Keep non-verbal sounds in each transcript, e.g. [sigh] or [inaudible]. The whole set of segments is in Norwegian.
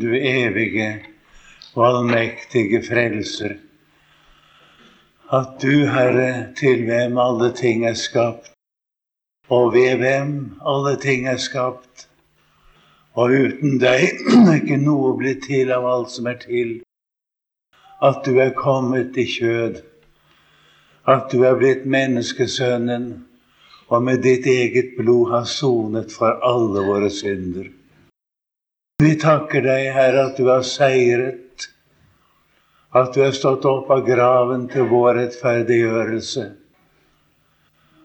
du evige og allmektige Frelser, at du, Herre, til hvem alle ting er skapt, og ved hvem alle ting er skapt, og uten deg er [clears throat] ikke noe blitt til av alt som er til, at du er kommet i kjød, at du er blitt menneskesønnen, og med ditt eget blod har sonet for alle våre synder. Vi takker deg, Herre, at du har seiret, at du har stått opp av graven til vår rettferdiggjørelse,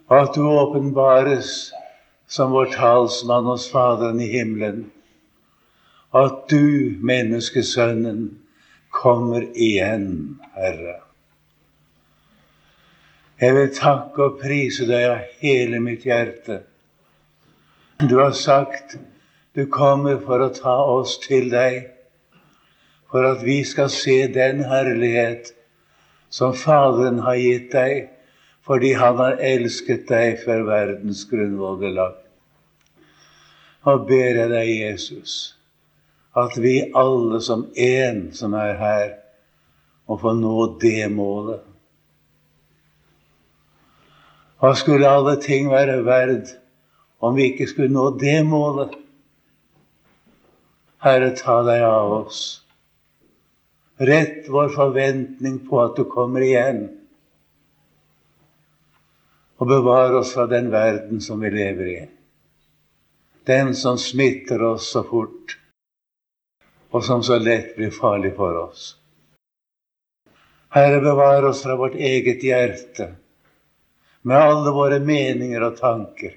og at du åpenbares som vår talsmann hos Faderen i himmelen, at du, menneskesønnen, kommer igjen, Herre. Jeg vil takke og prise deg av hele mitt hjerte. Du har sagt du kommer for å ta oss til deg, for at vi skal se den herlighet som Faderen har gitt deg, fordi Han har elsket deg før verdens grunnvoll ble lagt. Og ber jeg deg, Jesus, at vi alle som én som er her, må få nå det målet hva skulle alle ting være verd om vi ikke skulle nå det målet? Herre, ta deg av oss. Rett vår forventning på at du kommer igjen. Og bevar oss fra den verden som vi lever i. Den som smitter oss så fort, og som så lett blir farlig for oss. Herre, bevar oss fra vårt eget hjerte med alle våre meninger og tanker.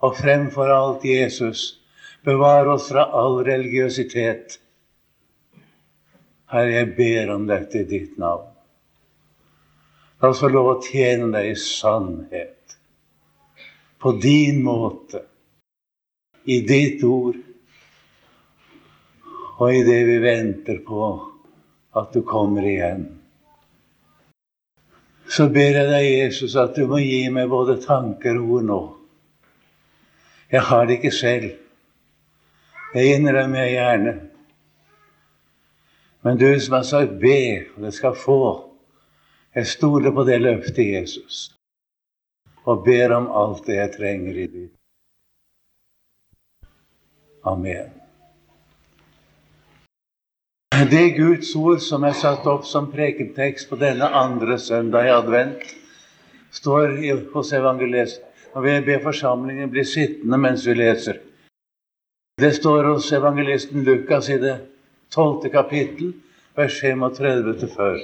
Og fremfor alt, Jesus, bevar oss fra all religiøsitet. Herre, jeg ber om dette i ditt navn. La oss få lov å tjene deg i sannhet, på din måte, i ditt ord, og i det vi venter på at du kommer igjen så ber jeg deg, Jesus, at du må gi meg både tanker og ord nå. Jeg har det ikke selv. Jeg innrømmer jeg gjerne. Men du som har sagt 'be', og det skal få. Jeg stoler på det løftet, Jesus, og ber om alt det jeg trenger i ditt. Amen. Det Guds ord som er satt opp som prekentekst på denne andre søndag i advent, står hos evangeliet. Og vi ber forsamlingen bli sittende mens vi leser. Det står hos evangelisten Lukas i det tolvte kapittel, vers 35 til før.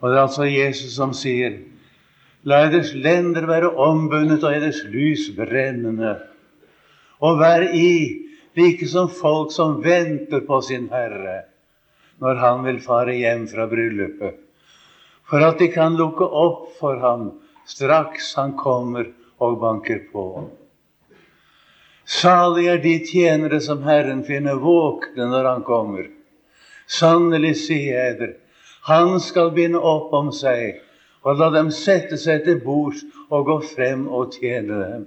Og det er altså Jesus som sier La eders lender være ombundet og eders lys brennende, og vær i like som folk som venter på sin Herre når han vil fare hjem fra bryllupet, for at de kan lukke opp for ham straks han kommer og banker på. Salig er de tjenere som Herren finner våkne når han kommer. Sannelig sier jeg dere, han skal binde opp om seg og la dem sette seg til bords og gå frem og tjene dem.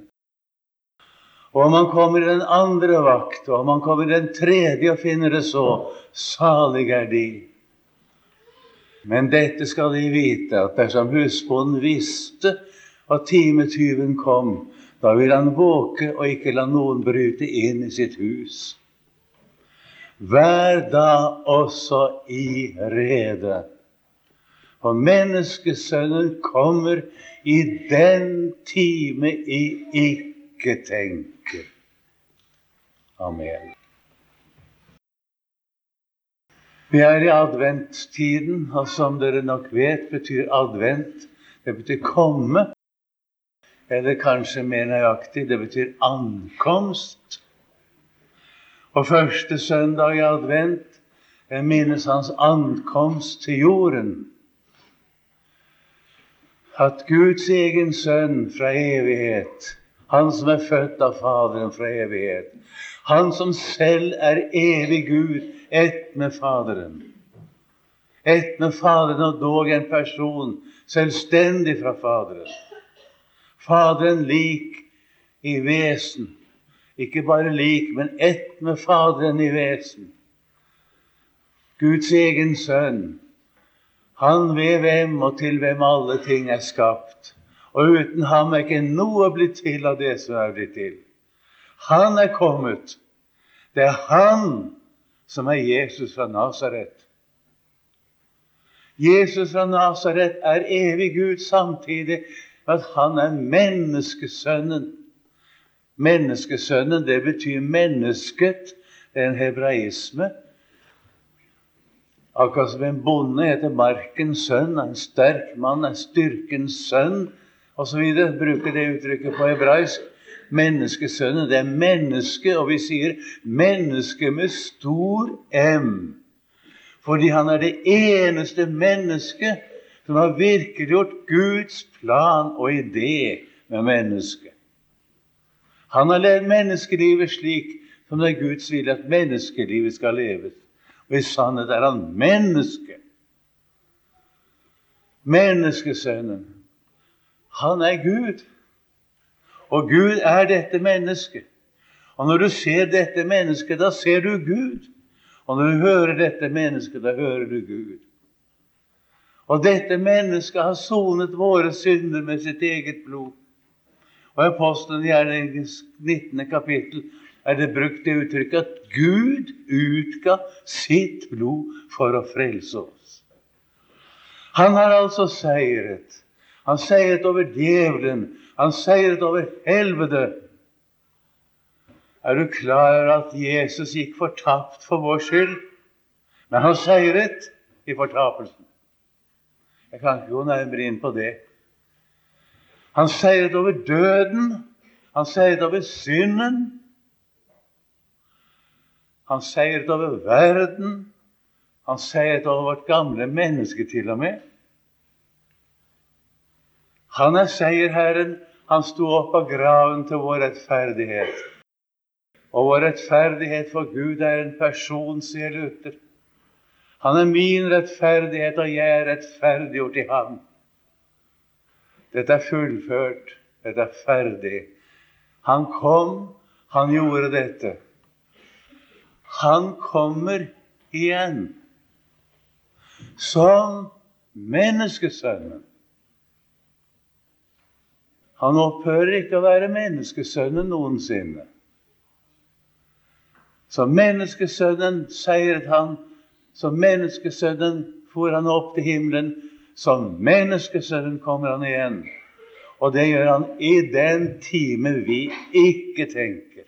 Og om han kommer i den andre vakt, og om han kommer i den tredje og finner det så, salig er de. Men dette skal de vite, at dersom husbonden visste at timetyven kom, da vil han våke og ikke la noen bryte inn i sitt hus. Vær da også i rede, for menneskesønnen kommer i den time i ikke tenker. Amen. Vi er i adventtiden, og som dere nok vet, betyr advent det betyr komme. Eller kanskje mer nøyaktig det betyr ankomst. Og første søndag i advent jeg minnes hans ankomst til jorden. At Guds egen sønn fra evighet, han som er født av Faderen fra evighet, han som selv er evig Gud, ett med Faderen. Ett med Faderen og dog en person selvstendig fra Faderen. Faderen lik i vesen, Ikke bare lik, men ett med Faderen i vesen. Guds egen sønn. Han ved hvem og til hvem alle ting er skapt. Og uten ham er ikke noe blitt til av det som er blitt til. Han er kommet. Det er han som er Jesus fra Nasaret. Jesus fra Nasaret er evig Gud samtidig at han er menneskesønnen. Menneskesønnen, det betyr mennesket. Det er en hebraisme. Akkurat som en bonde heter markens sønn, en sterk mann er styrkens sønn, osv. Bruker det uttrykket på hebraisk. Menneskesønnen, det er menneske, og vi sier menneske med stor M. Fordi han er det eneste mennesket som har virkeliggjort Guds plan og idé med mennesket. Han har levd menneskelivet slik som det er Guds vilje at menneskelivet skal leves. Og i sannhet er han menneske. Menneskesønnen. Han er Gud. Og Gud er dette mennesket. Og når du ser dette mennesket, da ser du Gud. Og når du hører dette mennesket, da hører du Gud. Og dette mennesket har sonet våre synder med sitt eget blod. Og i Apostelen Gjerningens 19. kapittel er det brukt det uttrykket at Gud utga sitt blod for å frelse oss. Han har altså seiret. Han seiret over djevelen. Han seiret over helvete. Er du klar over at Jesus gikk fortapt for vår skyld? Men han seiret i fortapelsen. Jeg kan ikke gå nærmere inn på det. Han seiret over døden. Han seiret over synden. Han seiret over verden. Han seiret over vårt gamle menneske til og med. Han er seierherren. Han sto opp av graven til vår rettferdighet. Og vår rettferdighet for Gud er en person, sier Luther. Han er min rettferdighet, og jeg er rettferdiggjort i ham. Dette er fullført. Dette er ferdig. Han kom, han gjorde dette. Han kommer igjen som menneskesønnen. Han opphører ikke å være menneskesønnen noensinne. Som menneskesønnen seiret han. Som menneskesønnen for han opp til himmelen. Som menneskesønnen kommer han igjen. Og det gjør han i den time vi ikke tenker.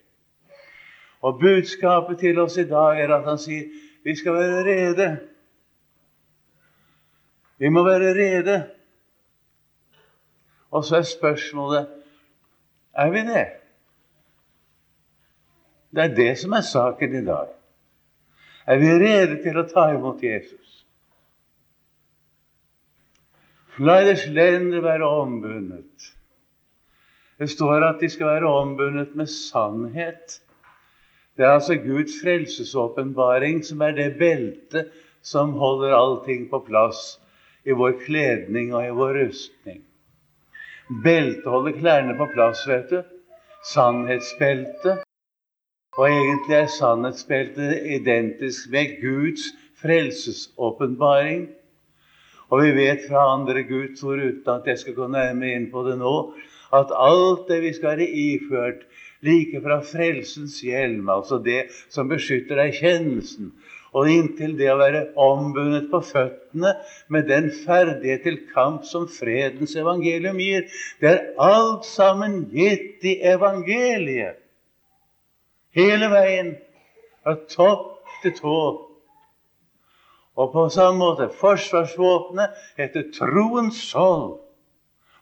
Og budskapet til oss i dag er at han sier vi skal være rede. Vi må være rede. Og så er spørsmålet er vi det? Det er det som er saken i dag. Er vi rede til å ta imot Jesus? La deres lender være ombundet. Det står at de skal være ombundet med sannhet. Det er altså Guds frelsesåpenbaring som er det beltet som holder allting på plass i vår kledning og i vår rustning. Beltet holder klærne på plass, vet du. Sannhetsbeltet. Og egentlig er sannhetsbeltet identisk med Guds frelsesåpenbaring. Og vi vet fra andre Guds ord, uten at jeg skal gå nærmere inn på det nå, at alt det vi skal være iført, like fra frelsens hjelm, altså det som beskytter deg kjennelsen, og inntil det å være ombundet på føttene med den ferdighet til kamp som fredens evangelium gir, det er alt sammen gitt i evangeliet. Hele veien, fra topp til tå. Og på samme måte forsvarsvåpenet heter troens skjold.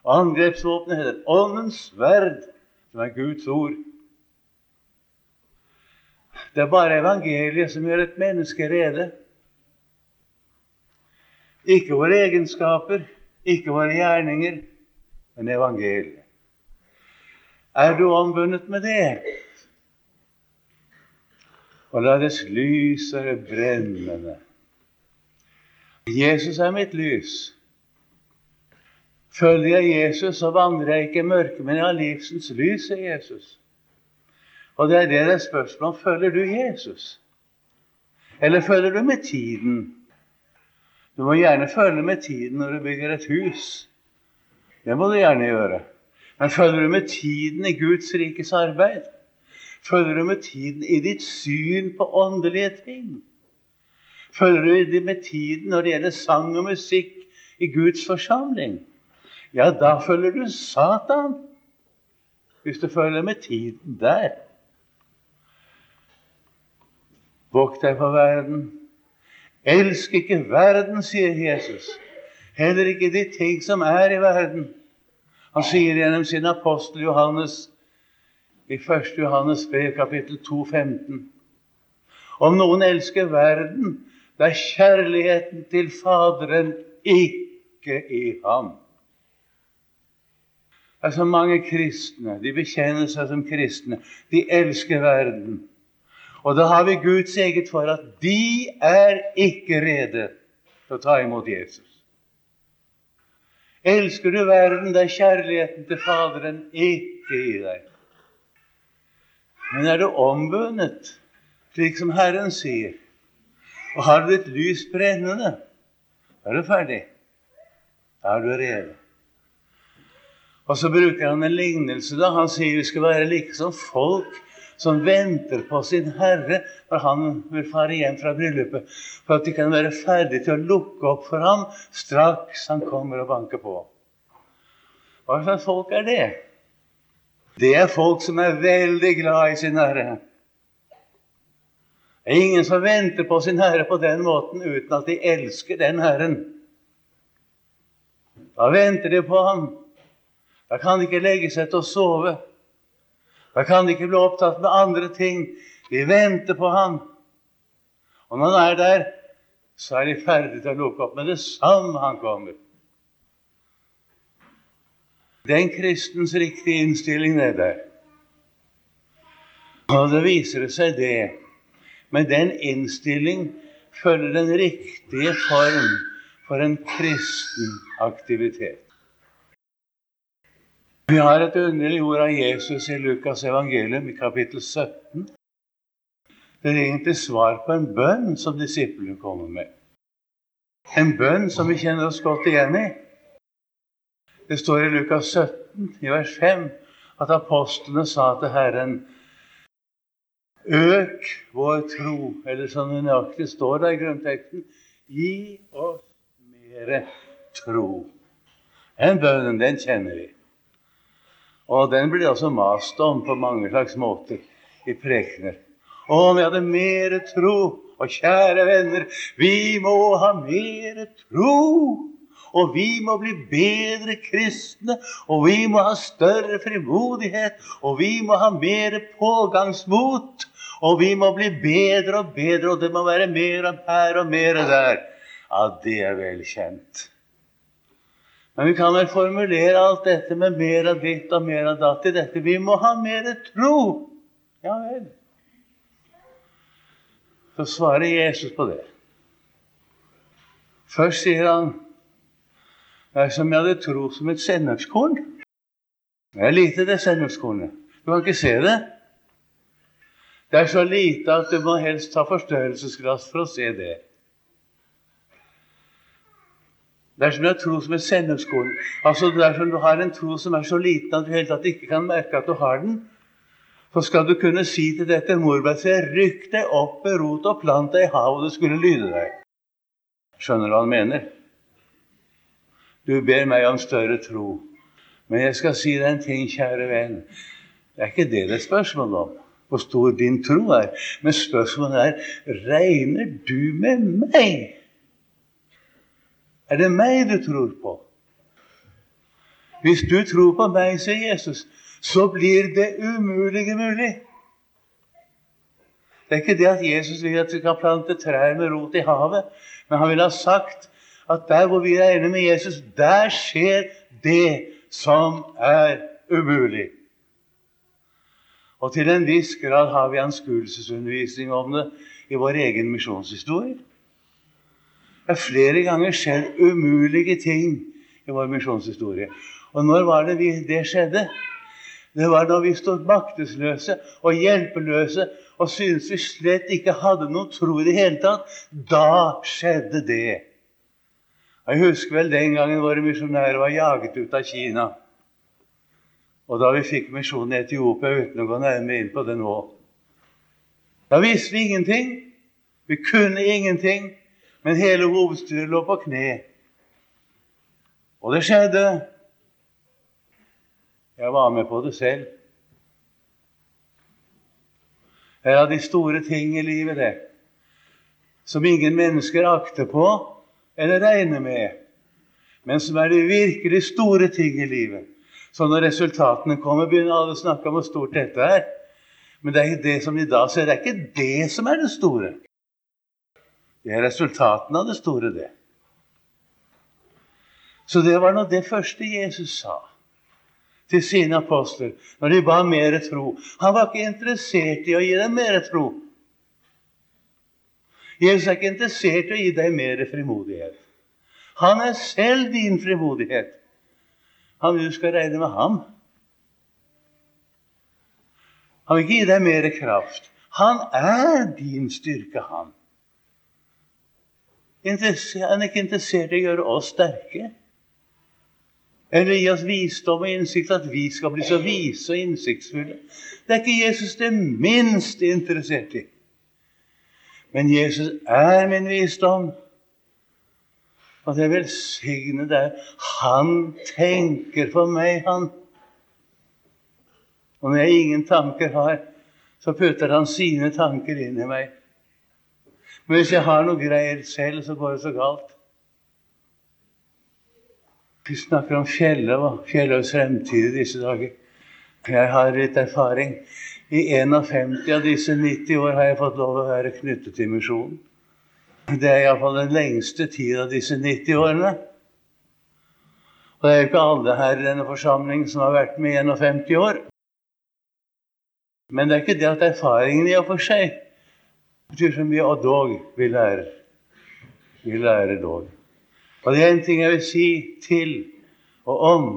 Angrepsvåpenet heter åndens sverd, som er Guds ord. Det er bare evangeliet som gjør et menneske rede. Ikke våre egenskaper, ikke våre gjerninger, men evangeliet. Er du ombundet med det? Og la dets lys være brennende Jesus er mitt lys. Følger jeg Jesus, så vandrer jeg ikke i mørket, men jeg har livsens lys, sier Jesus. Og det er det det er spørsmål om. Følger du Jesus? Eller følger du med tiden? Du må gjerne følge med tiden når du bygger et hus. Det må du gjerne gjøre. Men følger du med tiden i Guds rikes arbeid? Følger du med tiden i ditt syn på åndelige ting? Følger du med tiden når det gjelder sang og musikk i Guds forsamling? Ja, da følger du Satan. Hvis du følger med tiden der. Vokt deg for verden. Elsk ikke verden, sier Jesus. Heller ikke de ting som er i verden. Han sier gjennom sin apostel Johannes i 1. Johannes brev, kapittel 2, 15. Om noen elsker verden, det er kjærligheten til Faderen ikke i ham. Det er så mange kristne. De bekjenner seg som kristne. De elsker verden. Og da har vi Guds eget for at de er ikke rede til å ta imot Jesus. Elsker du verden, det er kjærligheten til Faderen ikke i deg. Men er du ombundet, slik som Herren sier, og har du et lys brennende, da er du ferdig. Da er du rede. Og så bruker han en lignelse. da. Han sier vi skal være like som folk som venter på sin Herre når han vil fare hjem fra bryllupet, for at de kan være ferdige til å lukke opp for ham straks han kommer og banker på. Hva slags folk er det? Det er folk som er veldig glad i sin Herre. Det er ingen som venter på sin Herre på den måten uten at de elsker den Herren. Da venter de på ham. Da kan de ikke legge seg til å sove. Da kan de ikke bli opptatt med andre ting. De venter på Ham. Og når han er der, så er de ferdige til å lukke opp med det samme han kommer. Det er en kristens riktige innstilling, det der. Og det viser seg det. Med den innstilling følger den riktige form for en kristen aktivitet. Vi har et underlig ord av Jesus i Lukas evangelium i kapittel 17. Det er egentlig svar på en bønn som disiplene kommer med. En bønn som vi kjenner oss godt igjen i. Det står i Lukas 17, i vers 5, at apostlene sa til Herren Øk vår tro, eller som det nøyaktig står der i grunnteksten Gi oss mere tro. Den bønnen, den kjenner vi. Og den blir også mast om på mange slags måter i prekener. Å, om vi hadde mer tro! Og kjære venner, vi må ha mer tro! Og vi må bli bedre kristne, og vi må ha større frimodighet, og vi må ha mer pågangsmot, og vi må bli bedre og bedre, og det må være mer her og mer der. Ja, det er vel kjent. Men vi kan vel formulere alt dette med mer av ditt og mer av datt i dette. Vi må ha mer tro. Ja vel. Så svarer Jesus på det. Først sier han det er som jeg hadde tro som et sennepskorn. Det er lite, det sennepskornet. Du kan ikke se det. Det er så lite at du må helst ta forstørrelsesglass for å se det. Det er som en tro som et sennepskorn. Altså, det er som du har en tro som er så liten at du helt tatt ikke kan merke at du har den, så skal du kunne si til dette morbærtreet Rykk deg opp med rot og plant deg i havet, og det skulle lyde deg. Skjønner du hva han mener? Du ber meg om større tro. Men jeg skal si deg en ting, kjære venn. Det er ikke det det er spørsmål om, hvor stor din tro er. Men spørsmålet er regner du med meg er det meg du tror på? Hvis du tror på meg, sier Jesus, så blir det umulige mulig. Det er ikke det at Jesus vil at vi kan plante trær med rot i havet, men han ville ha sagt at der hvor vi er enige med Jesus, der skjer det som er umulig. Og til en viss grad har vi anskuelsesundervisning om det i vår egen misjonshistorie. Det er flere ganger skjedd umulige ting i vår misjonshistorie. Og når var det det skjedde? Det var da vi stod maktesløse og hjelpeløse og syntes vi slett ikke hadde noen tro i det hele tatt. Da skjedde det. Jeg husker vel den gangen våre misjonærer var jaget ut av Kina. Og da vi fikk misjonen i Etiopia, uten å gå nærmere inn på det nå Da visste vi ingenting. Vi kunne ingenting. Men hele hovedstyret lå på kne. Og det skjedde. Jeg var med på det selv. Det er av de store ting i livet, det, som ingen mennesker akter på eller regne med, men som er de virkelig store ting i livet. Så når resultatene kommer, begynner alle å snakke om hvor stort dette er. Men det er ikke det som de da ser. Det er ikke det som er det store. Det er resultatene av det store, det. Så det var nå det første Jesus sa til sine apostler når de ba mer tro. Han var ikke interessert i å gi dem mer tro. Jesus er ikke interessert i å gi deg mer frimodighet. Han er selv din frimodighet. Han vil du skal regne med ham. Han vil ikke gi deg mer kraft. Han er din styrke, han. Han er ikke interessert i å gjøre oss sterke. Eller gi oss visdom og innsikt, at vi skal bli så vise og innsiktsfulle. Det er ikke Jesus det minst interessert i. Men Jesus er min visdom. Og det velsignede deg. Han tenker på meg, han. Og når jeg ingen tanker har, så putter han sine tanker inn i meg. Men hvis jeg har noe greier selv, så går det så galt. Vi snakker om Fjellhaug og Fjellhaugs fremtid i disse dager. Jeg har litt erfaring. I 51 av disse 90 år har jeg fått lov å være knyttet til misjonen. Det er iallfall den lengste tid av disse 90 årene. Og det er jo ikke alle her i denne forsamlingen som har vært med i 51 år. Men det er ikke det at erfaringen i og for seg betyr så mye. Og dog, vi lærer. Vi lærer dog. Og det er en ting jeg vil si til og om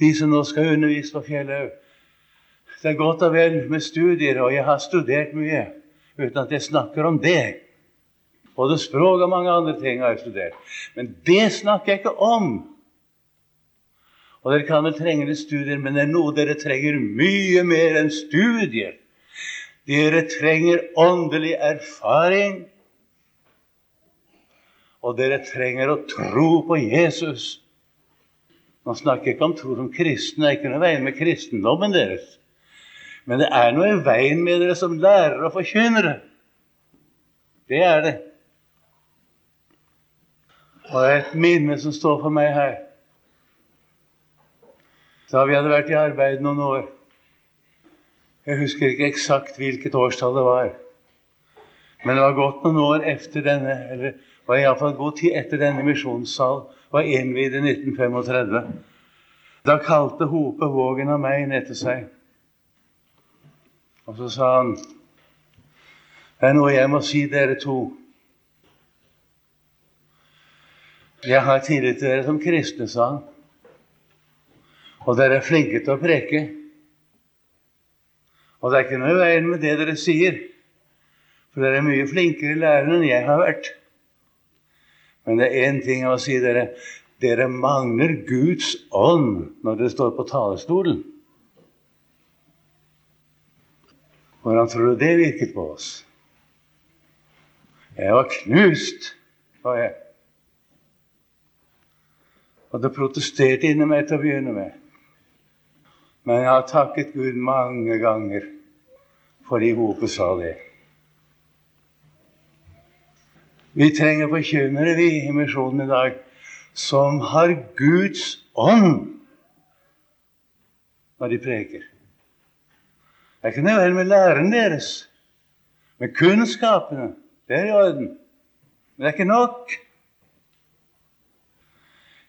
de som nå skal undervise på Fjellhaug. Det er godt og vel med studier, og jeg har studert mye uten at jeg snakker om det. Både språk og mange andre ting har jeg studert. Men det snakker jeg ikke om. Og Dere kan vel trenge litt studier, men det er noe dere trenger mye mer enn studier. Dere trenger åndelig erfaring og dere trenger å tro på Jesus. Nå snakker ikke om tro som kristne. Det er ikke noe vei med kristendommen deres. Men det er noe i veien med dere som lærere og forkynnere. Det er det. Og det er et minne som står for meg her. Da vi hadde vært i arbeid noen år Jeg husker ikke eksakt hvilket årstall det var. Men det var gått noen år etter denne, eller var iallfall god tid etter denne misjonssal var innvidd i 1935. Da kalte Hope Vågen av meg ned til seg. Og så sa han Det er noe jeg må si dere to. Jeg har tillit til dere som kristne, sa han. Og dere er flinke til å preke. Og det er ikke noe i veien med det dere sier, for dere er mye flinkere lærere enn jeg har vært. Men det er én ting å si dere. Dere mangler Guds ånd når dere står på talerstolen. Hvordan tror du det virket på oss? Jeg var knust, var jeg. Og det protesterte inni meg til å begynne med. Men jeg har takket Gud mange ganger fordi Hope sa det. Vi trenger forkynnere vi i misjonen i dag som har Guds ånd når de preker. Det er ikke noe med læren deres, Men kunnskapene. Det er i orden. Men det er ikke nok.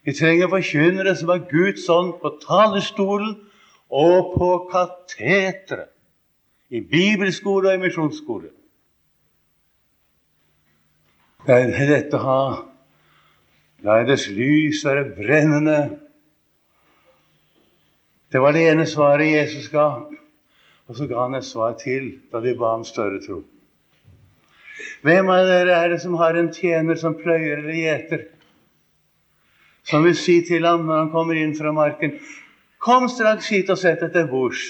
Vi trenger forkynnere som har Guds ånd på talerstolen og på kateteret. I bibelskole og i misjonsskole. La dette ha La dets lys være brennende. Det var det ene svaret Jesus ga. Og så ga han et svar til da de ba om større tro. Hvem av dere er det som har en tjener som pløyer eller gjeter? Som vil si til ham når han kommer inn fra marken Kom straks hit og sett deg til bords.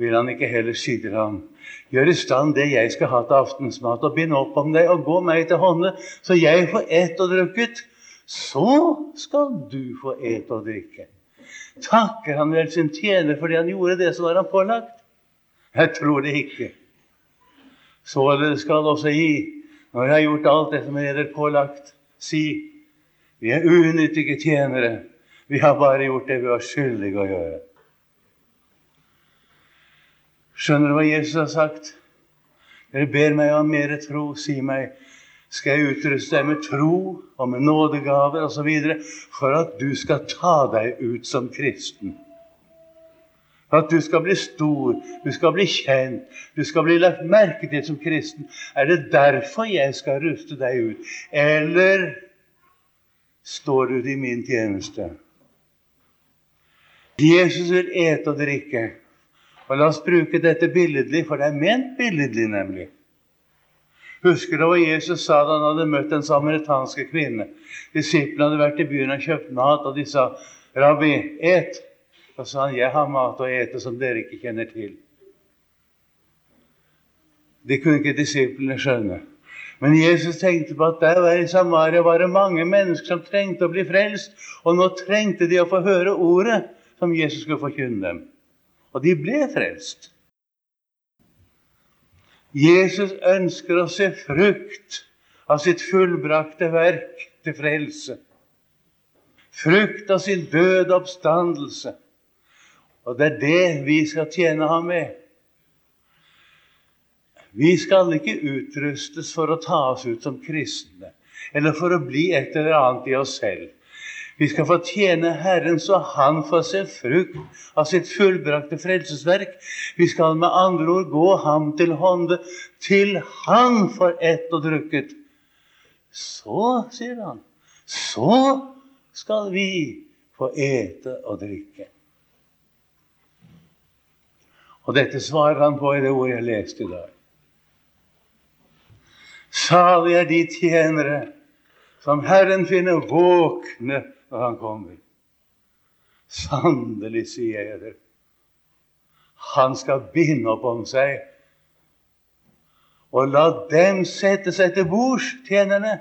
Vil han ikke heller si til ham Gjør i stand det jeg skal ha til aftensmat, og bind opp om deg og gå meg til hånde, så jeg får et og drukket. Så skal du få et og drikke. Takker han vel sin tjener fordi han gjorde det som var han pålagt? Jeg tror det ikke. Således skal også gi, når jeg har gjort alt det som er dere pålagt, si vi er unyttige tjenere. Vi har bare gjort det vi var skyldige å gjøre. Skjønner du hva Jesus har sagt? Dere ber meg om mer tro. Si meg, skal jeg utruste deg med tro og med nådegaver osv. for at du skal ta deg ut som kristen? For at du skal bli stor, du skal bli kjent, du skal bli lagt merke til som kristen. Er det derfor jeg skal ruste deg ut? Eller står du i min tjeneste? Jesus vil ete og drikke. Og La oss bruke dette billedlig, for det er ment billedlig, nemlig. Husker du hva Jesus sa da han hadde møtt den samaritanske kvinne? Disiplene hadde vært i byen og kjøpt mat, og de sa, 'Rabbi, et.' Da sa han, 'Jeg har mat å ete som dere ikke kjenner til'. Det kunne ikke disiplene skjønne. Men Jesus tenkte på at der i Samaria var det mange mennesker som trengte å bli frelst, og nå trengte de å få høre ordet som Jesus skulle forkynne dem. Og de ble frelst. Jesus ønsker å se frukt av sitt fullbrakte verk til frelse. Frukt av sin døde oppstandelse. Og det er det vi skal tjene ham med. Vi skal ikke utrustes for å ta oss ut som kristne, eller for å bli et eller annet i oss selv. Vi skal få tjene Herren så Han får se frukt av sitt fullbrakte frelsesverk. Vi skal med andre ord gå ham til hånde til Han får ett og drukket. Så, sier han, så skal vi få ete og drikke. Og dette svarer han på i det ordet jeg leste i dag. Salig er de tjenere som Herren finner våkne når han kommer. Sannelig, sier jeg dere, han skal binde opp om seg og la dem sette seg til bords, tjenerne,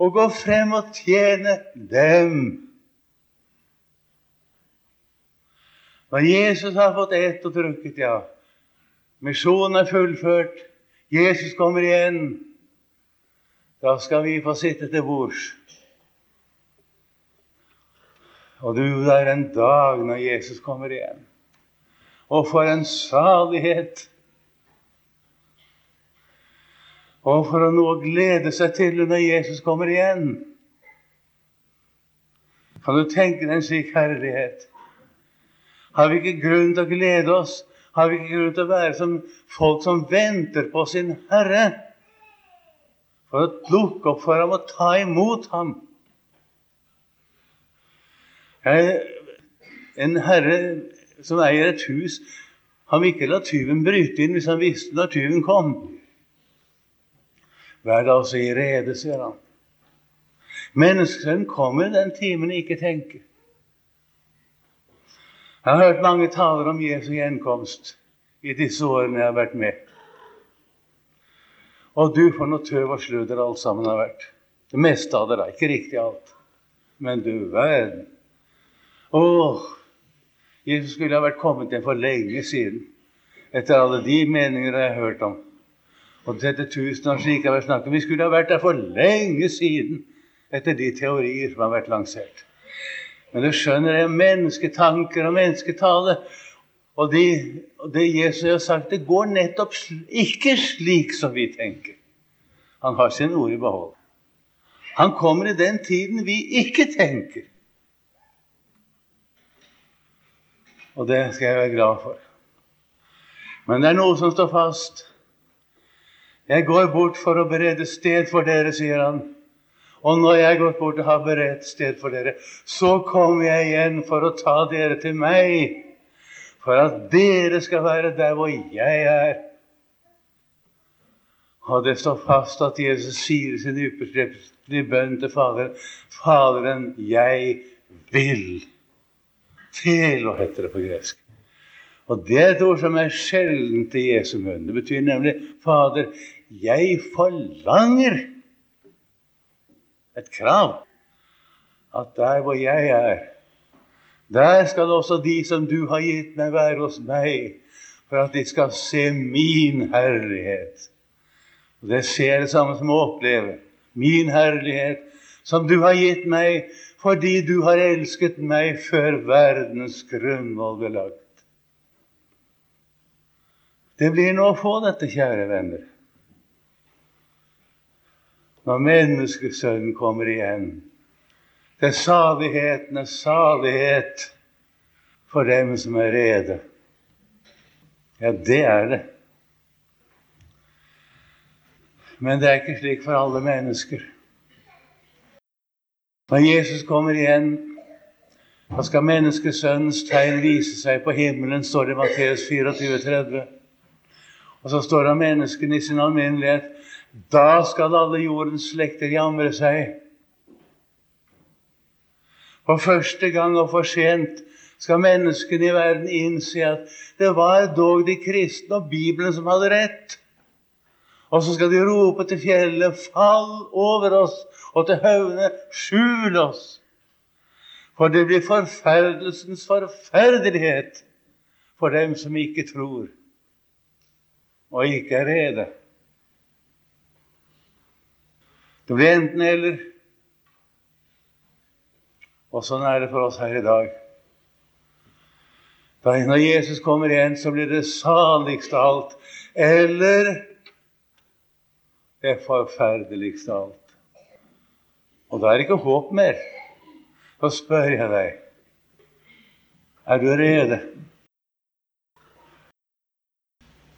og gå frem og tjene dem. Når Jesus har fått ett og drukket, ja, misjonen er fullført, Jesus kommer igjen, da skal vi få sitte til bords. Og du, det er en dag når Jesus kommer igjen. Og for en salighet! Og for å nå glede seg til når Jesus kommer igjen. Kan du tenke deg en slik herlighet? Har vi ikke grunn til å glede oss? Har vi ikke grunn til å være som folk som venter på sin Herre? For å lukke opp for ham og ta imot ham. En herre som eier et hus, han vil ikke la tyven bryte inn hvis han visste når tyven kom. Vær da altså i rede, sier han. Menneskesønnen kommer den timen ikke tenker. Jeg har hørt mange taler om Jesu gjenkomst i disse årene jeg har vært med. Og du, for noe tøv og sludder alt sammen har vært. Det meste av det, da. Ikke riktig alt. Men du verden. Åh, Jesus skulle ha vært kommet hjem for lenge siden, etter alle de meninger jeg har hørt om. Og dette tusenårsriket har snakket om, vi skulle ha vært der for lenge siden, etter de teorier som har vært lansert. Men du skjønner, det er mennesketanker og mennesketale. Og det, det Jesus har sagt, det går nettopp ikke slik som vi tenker. Han har sine ord i behold. Han kommer i den tiden vi ikke tenker. Og det skal jeg være glad for. Men det er noe som står fast. Jeg går bort for å berede sted for dere, sier han. Og når jeg gått bort og har beredt sted for dere, så kommer jeg igjen for å ta dere til meg, for at dere skal være der hvor jeg er. Og det står fast at Jesus sier sin ypperste bønn til Faderen Faderen, jeg vil. Telo heter det på gresk. Og det er et ord som er sjeldent i Jesu munn. Det betyr nemlig Fader, jeg forlanger et krav. At der hvor jeg er, der skal også de som du har gitt meg, være hos meg, for at de skal se min herlighet. Og Det ser det samme som å oppleve min herlighet, som du har gitt meg fordi du har elsket meg før verdens grunnvoll ble lagt. Det blir nå å få dette, kjære venner når menneskesønnen kommer igjen. Det er salighetenes salighet for dem som er rede. Ja, det er det. Men det er ikke slik for alle mennesker. Når Jesus kommer igjen, da skal menneskesønnens tegn vise seg på himmelen, står det i Matteus 24, 30. Og så står det om menneskene i sin alminnelighet da skal alle jordens slekter jamre seg. For første gang og for sent skal menneskene i verden innse at det var dog de kristne og Bibelen som hadde rett. Og så skal de rope til fjellet, fall over oss, og til haugene, skjul oss. For det blir forferdelsens forferdelighet for dem som ikke tror og ikke er rede. Det blir enten-eller. Og sånn er det for oss her i dag. Da når Jesus kommer igjen, så blir det saligste av alt. Eller det forferdeligst av alt. Og da er det ikke håp mer. Så spør jeg deg er du rede?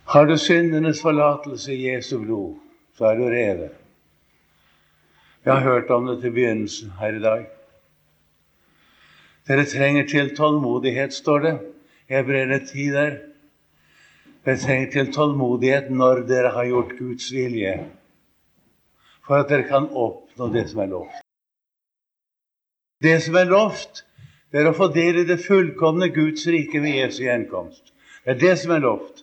Har du syndenes forlatelse i Jesu blod, så er du rede. Jeg har hørt om det til begynnelsen her i dag. Dere trenger til tålmodighet, står det. Jeg brer tid der. Dere trenger til tålmodighet når dere har gjort Guds vilje, for at dere kan oppnå det som er lovt. Det som er lovt, det er å få del i det fullkomne Guds rike ved Jesu gjenkomst. Det er det som er lovt.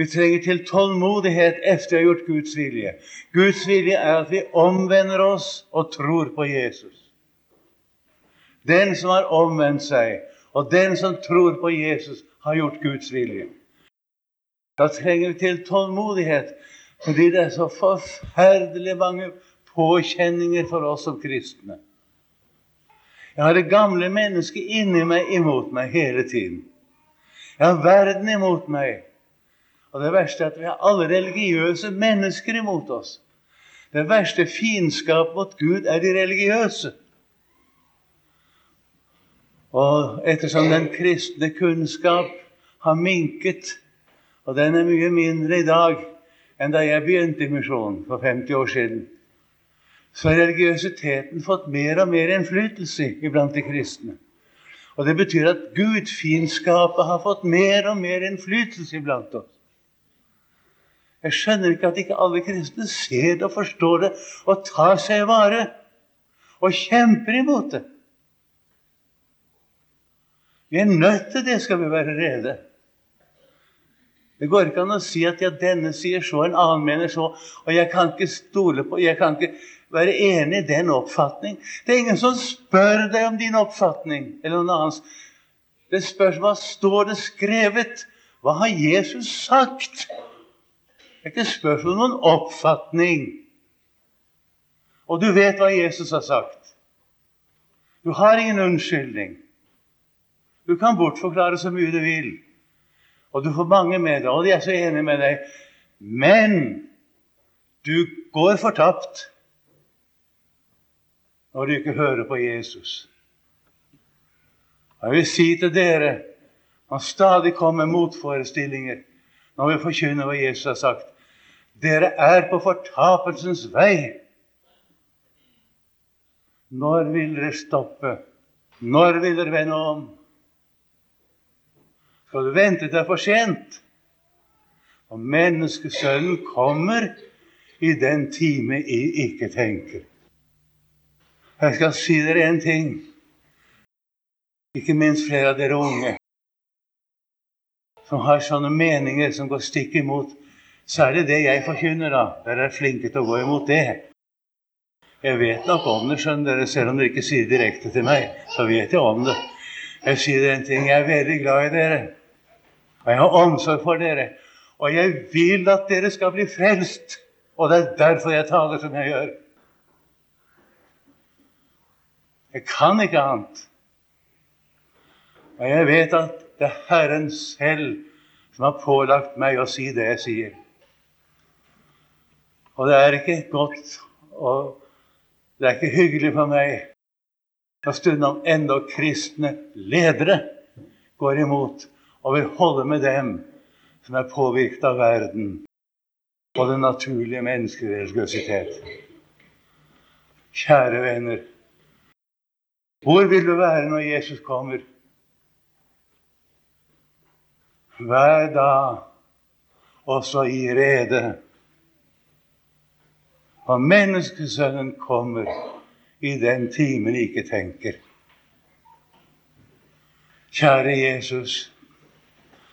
Vi trenger til tålmodighet etter å ha gjort Guds vilje. Guds vilje er at vi omvender oss og tror på Jesus. Den som har omvendt seg, og den som tror på Jesus, har gjort Guds vilje. Da trenger vi til tålmodighet, fordi det er så forferdelig mange påkjenninger for oss som kristne. Jeg har det gamle mennesket inni meg imot meg hele tiden. Jeg har verden imot meg. Og det verste er at vi har alle religiøse mennesker imot oss. Det verste fiendskap mot Gud er de religiøse. Og ettersom den kristne kunnskap har minket, og den er mye mindre i dag enn da jeg begynte i misjonen for 50 år siden, så har religiøsiteten fått mer og mer innflytelse iblant de kristne. Og Det betyr at gudfiendskapet har fått mer og mer innflytelse iblant oss. Jeg skjønner ikke at ikke alle kristne ser det og forstår det og tar seg i vare og kjemper imot det. Vi er nødt til det, skal vi være rede. Det går ikke an å si at ja, denne sier så, en annen mener så, og jeg kan ikke stole på, jeg kan ikke være enig i den oppfatning. Det er ingen som spør deg om din oppfatning eller noen annens. Det spørs hva står det skrevet. Hva har Jesus sagt? Det er ikke spørsmål om noen oppfatning. Og du vet hva Jesus har sagt. Du har ingen unnskyldning. Du kan bortforklare så mye du vil. Og du får mange med deg, og de er så enige med deg. Men du går fortapt når du ikke hører på Jesus. Jeg vil si til dere han stadig kommer motforestillinger når vi forkynner hva Jesus har sagt. Dere er på fortapelsens vei. Når vil dere stoppe? Når vil dere vende om? Skal du vente til det er for sent? Og menneskesønnen kommer i den time jeg ikke tenker. Jeg skal si dere en ting, ikke minst flere av dere unge, som har sånne meninger som går stikk imot. Så er det det jeg forkynner, da. Dere er flinke til å gå imot det. Jeg vet nok om det, skjønner dere, selv om dere ikke sier det direkte til meg. Så vet jeg om det. Jeg sier en ting. Jeg er veldig glad i dere. Og jeg har omsorg for dere. Og jeg vil at dere skal bli frelst. Og det er derfor jeg taler som jeg gjør. Jeg kan ikke annet. Og jeg vet at det er Herren selv som har pålagt meg å si det jeg sier. Og det er ikke godt og det er ikke hyggelig for meg når stundom enda kristne ledere går imot og vil holde med dem som er påvirket av verden og den naturlige menneskereligiøsitet. Kjære venner, hvor vil du være når Jesus kommer? Vær da også i rede for menneskesønnen kommer i den timen ikke tenker. Kjære Jesus,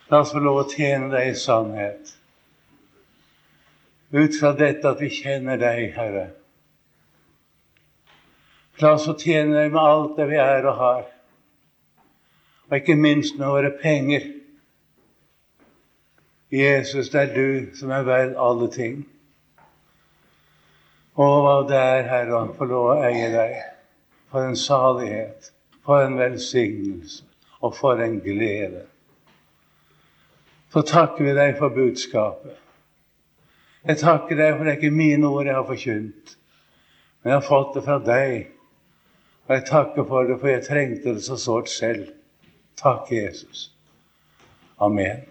la oss få lov å tjene deg i sannhet. Ut fra dette at vi kjenner deg, Herre. La oss få tjene deg med alt det vi er og har, og ikke minst med våre penger. Jesus, det er du som er verd alle ting. Å, hva det er, Herre, å få lov å eie deg. For en salighet, for en velsignelse og for en glede. Så takker vi deg for budskapet. Jeg takker deg for det er ikke mine ord jeg har forkynt, men jeg har fått det fra deg. Og jeg takker for det, for jeg trengte det så sårt selv. Takk, Jesus. Amen.